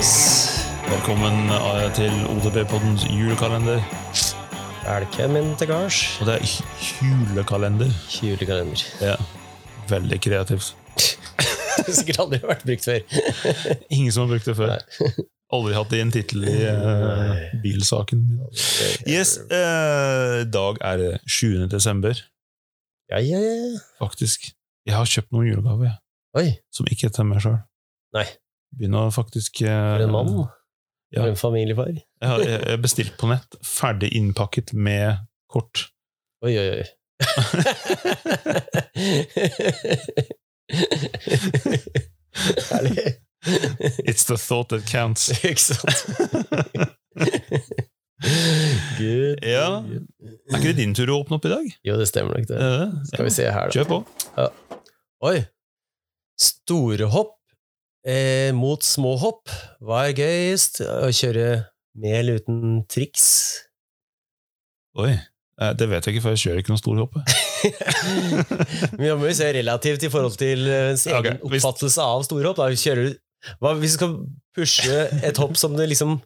Hallings. Velkommen eh, til OTP-poddens julekalender. Velkommen til gards. Og det er julekalender. Julekalender. Ja. Veldig kreativt. Sikkert aldri vært brukt før. Ingen som har brukt det før. Aldri hatt det i en tittel i uh, bilsaken. Yes, uh, dag er det 7. desember, Ja, ja, ja. faktisk. Jeg har kjøpt noen julegaver jeg, Oi, som ikke er til meg sjøl. Nei. Begynner faktisk eh, for en mann. Ja. For en familiefar. Jeg har jeg bestilt på nett, ferdig innpakket med kort. Oi, oi, oi. Herlig. It's the thought that counts. Ikke sant? Good. Ja. Er ikke det din tur å åpne opp i dag? Jo, det stemmer nok, det. Skal vi se her, da. Kjør på. Oi! Store hopp eh, mot små hopp. Hva er gøyest? Å kjøre med eller uten triks? Oi. Eh, Det vet jeg ikke, for jeg kjører ikke noen stor hoppe. Men vi må jo se relativt i forhold til eh, ens egen okay, hvis- oppfattelse av store hopp. Kjører, hva, hvis du skal pushe et hopp som det liksom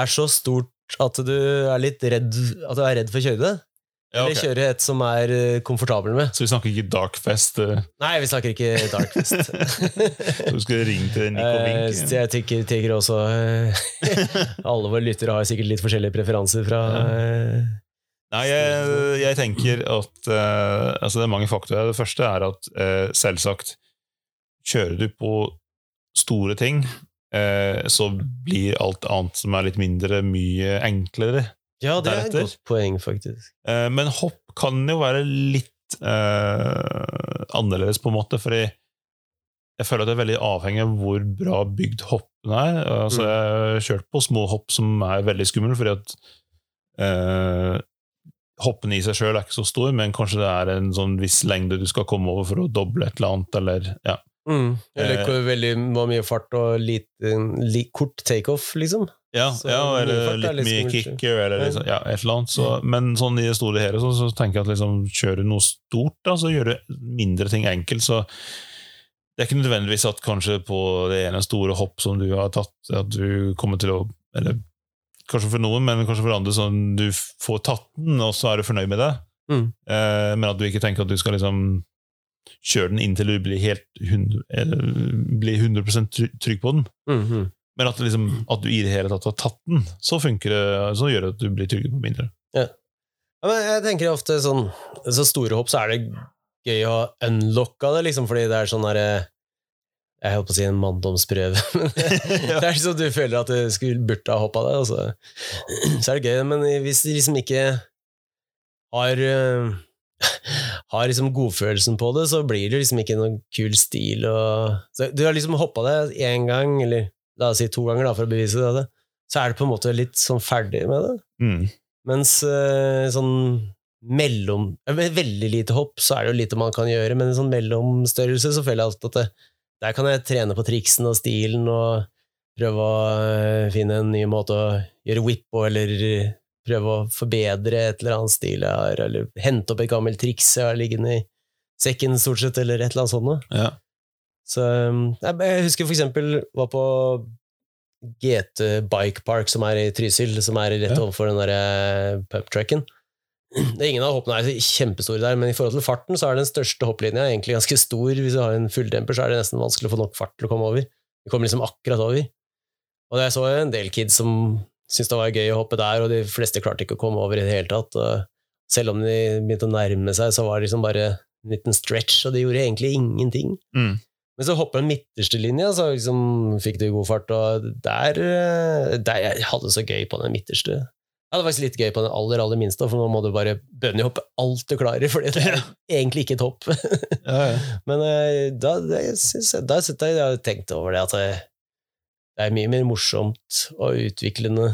er så stort at du er litt redd At du er redd for å kjøre det, Ja, eller kjøre et som er eh, komfortabel med? Så vi snakker ikke Darkfest? eh, Nei, vi snakker ikke Darkfest. Så du skulle ringe til Nico Eh, Vink? jeg tenker, tenker også Alle våre lyttere har sikkert litt forskjellige preferanser fra Nei, jeg, jeg tenker at Altså, det er mange faktorer. Det første er at selvsagt Kjører du på store ting, så blir alt annet som er litt mindre, mye enklere. Ja, det er et godt poeng, faktisk. Eh, men hopp kan jo være litt eh, annerledes, på en måte, fordi jeg føler at det er veldig avhengig av hvor bra bygd hoppen er. Altså, Mm. Jeg har kjørt på små hopp som er veldig skumle, fordi at eh, hoppen i seg sjøl er ikke så stor, men kanskje det er en sånn viss lengde du skal komme over for å doble et eller annet, eller ja. Eller Eh. hvor veldig må mye fart og lite, li, kort takeoff, liksom. Ja, Så ja mye eller fart er litt mye kicker, eller liksom, ja, et eller annet. Så, men sånn i det store og hele så, så tenker jeg at liksom, kjører du noe stort, da, så gjør du mindre ting enkelt. Så det er ikke nødvendigvis at kanskje på det ene store hopp som du har tatt, at du kommer til å Eller kanskje for noen, men kanskje for andre, sånn du får tatt den, og så er du fornøyd med det. Mm. Eh, men at du ikke tenker at du skal liksom kjøre den inntil du blir helt 100, eller, blir 100 trygg på den. Mhm. Men at, liksom, at du i det hele tatt har tatt den, så det, så gjør det at du blir tryggere på mindre. Ja, men jeg tenker ofte sånn Så store hopp, så er det gøy å unlocke det, liksom, fordi det er sånn derre Jeg holdt på å si en manndomsprøve. men det er liksom du føler at du skulle burde ha hoppa det, og så, så er det gøy. Men hvis du liksom ikke har eh, har liksom godfølelsen på det, så blir det liksom ikke noen kul stil. Og, så du har liksom hoppa det én gang, eller la oss si to ganger, da, for å bevise det, så er du på en måte litt sånn ferdig med det. Mm. Mens eh, sånn mellom Med veldig lite hopp så er det jo lite man kan gjøre, men i sånn mellomstørrelse så føler jeg alltid at det, der kan jeg trene på triksen og stilen og prøve å eh, finne en ny måte å gjøre whip på, eller prøve å forbedre et eller annet stil jeg har, eller hente opp et gammelt triks jeg har liggende i sekken, stort sett, eller et eller annet sånt. Ja. Så um, jeg, husker for eksempel var på GT Bike Park, som er i Trysil, som er rett overfor den der puptracken. Det er ingen av hoppene er kjempestore der, men i forhold til farten så er den største hopplinja egentlig ganske stor. Hvis du har en fulldemper, så er det nesten vanskelig å få nok fart til å komme over. Du kommer liksom akkurat over. Og jeg så en del kids som syntes det var gøy å hoppe der, og de fleste klarte ikke å komme over i det hele tatt. Og selv om de begynte å nærme seg, så var det liksom bare en liten stretch, og de gjorde egentlig ingenting. Mm. Men så hopper den midterste linja, så liksom fikk du god fart, og der, eh, der Jeg hadde det så gøy på den midterste. Jeg hadde faktisk litt gøy på den aller aller minste, for nå må du bare bunnyhoppe alt du klarer, for det er egentlig ikke et hopp. Ja, ja. Men eh, da, det, synes jeg, da synes jeg, jeg har tenkt over det, at det, det er mye mer morsomt og utviklende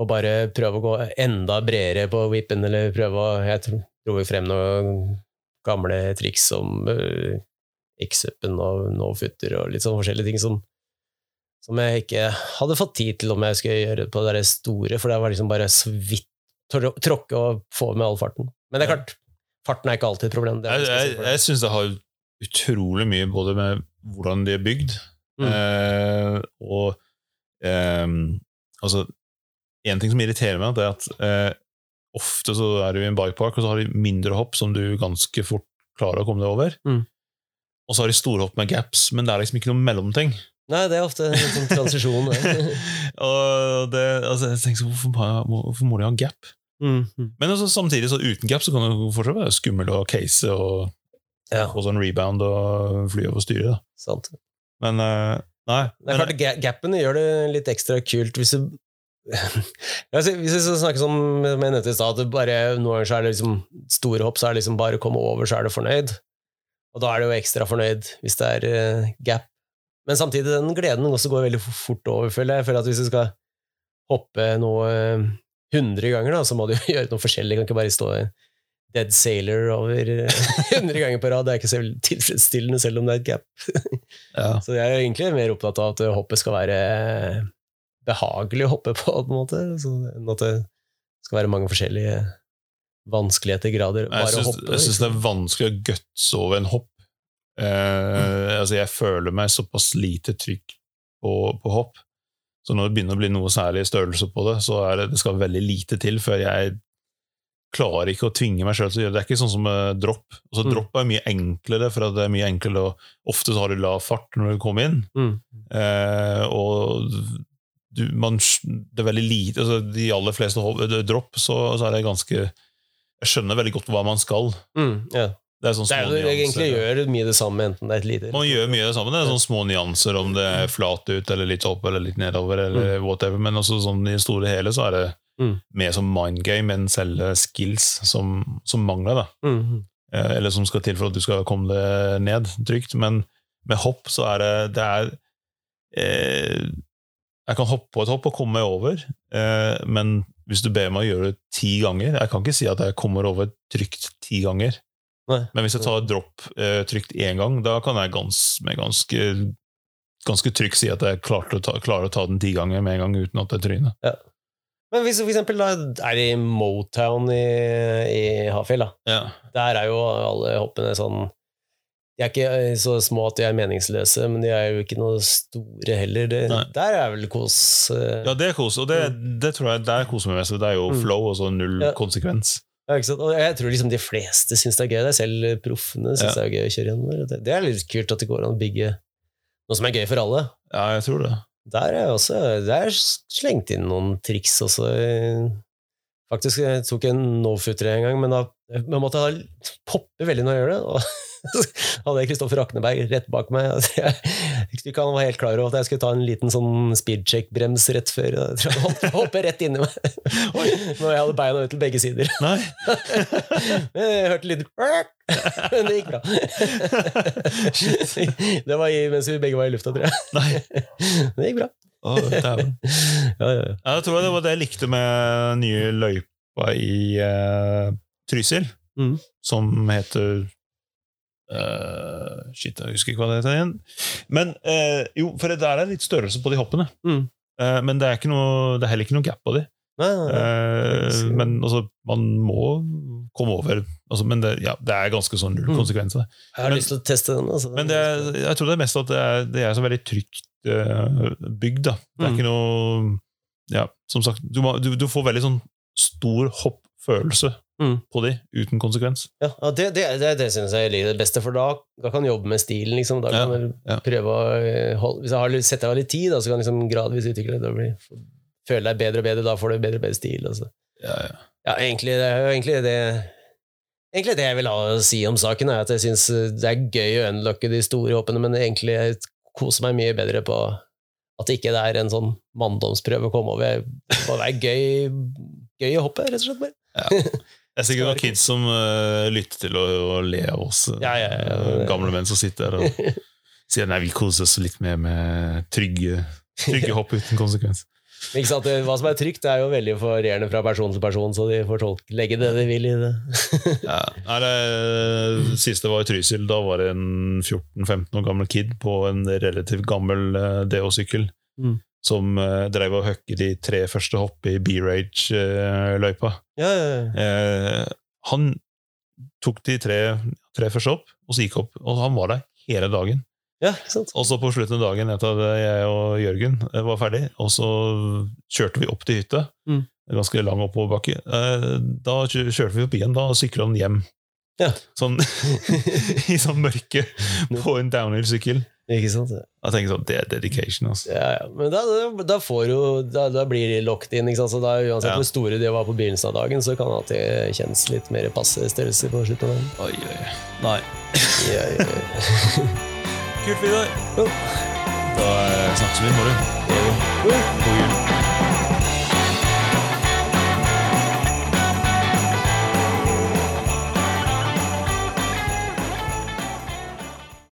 å bare prøve å gå enda bredere på whippen, eller prøve å Jeg dro frem noen gamle triks som uh, X-upen og no-footer og litt sånn forskjellige ting som, som jeg ikke hadde fått tid til om jeg skulle gjøre på det store, for det var liksom bare så vidt tråkke og få med all farten. Men det er klart, farten er ikke alltid et problem. Det Jeg, jeg, det. jeg syns det har utrolig mye både med hvordan de er bygd, Mm. eh, og eh, altså, En ting som irriterer meg, det er at eh, ofte så er du i en bikepark, og så har de mindre hopp som du ganske fort klarer å komme deg over. Mm. Og så har de store hopp med gaps, men det er liksom ikke noen mellomting. Nei, det er ofte en sånn transisjon. og det, altså, jeg tenker så, hvorfor, hvorfor må de ha gap? Mm. mm. Men også, samtidig, så uten gap, så kan det fortsatt være skummelt å case og Ja, få sånn rebound og fly over styret. sant. Men eh, nei. Det er men- klart, Gapene gjør det litt ekstra kult hvis du Hvis vi snakker som med med i stad, at bare noen ganger så er det liksom store hopp, så er det liksom bare å komme over, så er du fornøyd. Og da er du jo ekstra fornøyd hvis det er eh, gap. Men samtidig, den gleden også går veldig fort over, føler jeg. Jeg føler at hvis du skal hoppe noe hundre ganger, da, så må du jo gjøre noe forskjellig. Du kan ikke bare stå dead sailor over hundre 100 ganger på rad. Det er ikke så tilfredsstillende, selv om det er et gap. ja. Så jeg er egentlig mer opptatt av at hoppet skal være behagelig å hoppe på, på en måte, så, enn at det skal være mange forskjellige vanskeligheter, grader. Jeg Bare å hoppe. jeg syns det er vanskelig å gutse over en hopp. Eh, altså jeg føler meg såpass lite trygg på, på hopp. Så når det begynner å bli noe særlig størrelse på det, så er det, det skal veldig lite til før jeg klarer ikke å tvinge meg sjøl til å gjøre det. Det er ikke sånn som dropp. Altså, Mm. Dropp er mye enklere, for det er mye enklere og Ofte så har du lav fart når du kommer inn, Mm. eh, og du, man, det er veldig lite altså, De aller fleste hopp, dropp, så, så er det ganske Jeg skjønner veldig godt hva man skal. Mm, ja. Det er sånn Det er jo egentlig gjør mye det samme, enten det er et lite Man gjør mye det samme. Det er sånne små nyanser, om det er flat ut eller litt opp eller litt nedover, eller whatever. Men også sånn, i det store hele så er det Mm. mer som mind game enn selve skills som, som mangler. da. Mm, mm. Eh, Eller som skal til for at du skal komme deg ned trygt. Men med hopp så er det, det er, eh, Jeg kan hoppe på et hopp og komme meg over, eh, men hvis du ber meg å gjøre det ti ganger Jeg kan ikke si at jeg kommer over trygt ti ganger. Nei. Men hvis jeg tar dropp eh, trygt én gang, da kan jeg gans, med ganske, ganske trygt si at jeg klarer å ta, klarer å ta den ti ganger med en gang uten at jeg tryner. Men hvis du for eksempel da er i Motown i, i Hafjell, da. Ja. Der er jo alle hoppene sånn De er ikke eh, så små at de er meningsløse, men de er jo ikke noe store heller. Det, der er vel kos. eh, ja, det er kos, og det, det tror jeg der koser meg mest. Det er jo Mm. flow og så null Ja. konsekvens. Ja? Og jeg tror liksom de fleste syns det er gøy. Det er selv proffene syns Ja. det er gøy å kjøre gjennom. Det, det er litt kult at det går an å bygge noe som er gøy for alle. Ja, jeg tror det. Der er jeg også Der er slengt inn noen triks også. Faktisk, jeg tok en no-footer en gang, men da jeg måtte jeg poppe veldig når jeg gjør det. Og så hadde jeg Kristoffer Akneberg rett bak meg. Altså, jeg, jeg tror ikke han var helt klar over at jeg skulle ta en liten sånn speedcheck-brems rett før. Jeg tror han hoppet- hoppet rett inni meg når jeg hadde beina ut til begge sider. Nei. Jeg hørte litt Men det gikk bra. Det var i, mens vi begge var i lufta, tror jeg. Nei. Det gikk bra. Dæven. Ja, ja, ja. Jeg tror det var det jeg likte med den nye løypa i uh, Trysil, mm. som heter uh, Shit, jeg husker ikke hva det heter igjen. Men uh, jo, for det der er litt størrelse på de hoppene. Mm. Eh, men det er, ikke noe, det er heller ikke noe gap på de. Nei, nei, nei. Eh, men altså, man må komme over altså, Men det, ja, det er ganske sånn null Mhm. konsekvenser. Jeg har men- lyst til å teste den. Altså. Men det, jeg tror det er mest at det er, det er så veldig trygt uh, bygd. da. Det er Mm. ikke noe Ja, som sagt, du, må, du, du får veldig sånn stor hoppfølelse Mm. på de, uten konsekvens. ja, ja, det, det, det, det syns jeg er det beste, for da, da kan du jobbe med stilen. Liksom. Da Ja, kan du ja. prøve å eh, holde, Hvis jeg har setter av litt tid, da, så kan jeg liksom gradvis utvikle det. Da føle deg bedre og bedre, da får du bedre og bedre stil. Altså. Ja, ja. Ja, egentlig, det er jo egentlig det Egentlig det jeg vil ha å si om saken, er at jeg syns det er gøy å unlocke de store hoppene, men egentlig jeg koser meg mye bedre på at det ikke er en sånn manndomsprøve å komme over. Det må være gøy, gøy å hoppe, rett og slett. bare. Det er sikkert noen kids som uh, lytter til å, og le av oss. eh, Ja, ja, ja. Gamle menn som sitter der og sier nei, vi koser oss litt mer med trygge, trygge hopp uten konsekvens. Ikke sant? Hva som er trygt, det er jo veldig varierende fra person til person, så de får tolke, legge det de vil i det. Ja. Nei, det siste var i Trysil. Da var det en 14-15 år gammel kid på en relativt gammel uh, DH-sykkel Mm. som uh, drev og høkket de tre første hopp i B-Rage-løypa. Ja, ja, ja. Eh, han tok de tre, tre første opp, og så gikk opp. Og han var der hele dagen. Ja? Og så på slutten av dagen, etter at jeg og Jørgen eh, var ferdig, og så kjørte vi opp til hytta. Mm. Ganske lang oppoverbakke. Eh, Da kjørte vi opp igjen, da sykla han hjem. Ja. Sånn i sånn mørke på en downhill-sykkel. Ikke sant? Ja, Jeg tenker sånn, Det er dedication. altså. ja. Men da, da, jo Da, da blir de locked in. Ikke sant? Så da, uansett Ja. hvor store de var på begynnelsen av dagen, så kan det alltid kjennes litt mer passe størrelse på slutten av dagen. Oi, oi. Nei. Ja, ja, ja. Kult, Vidar. Da eh, snakkes vi i morgen. God jul.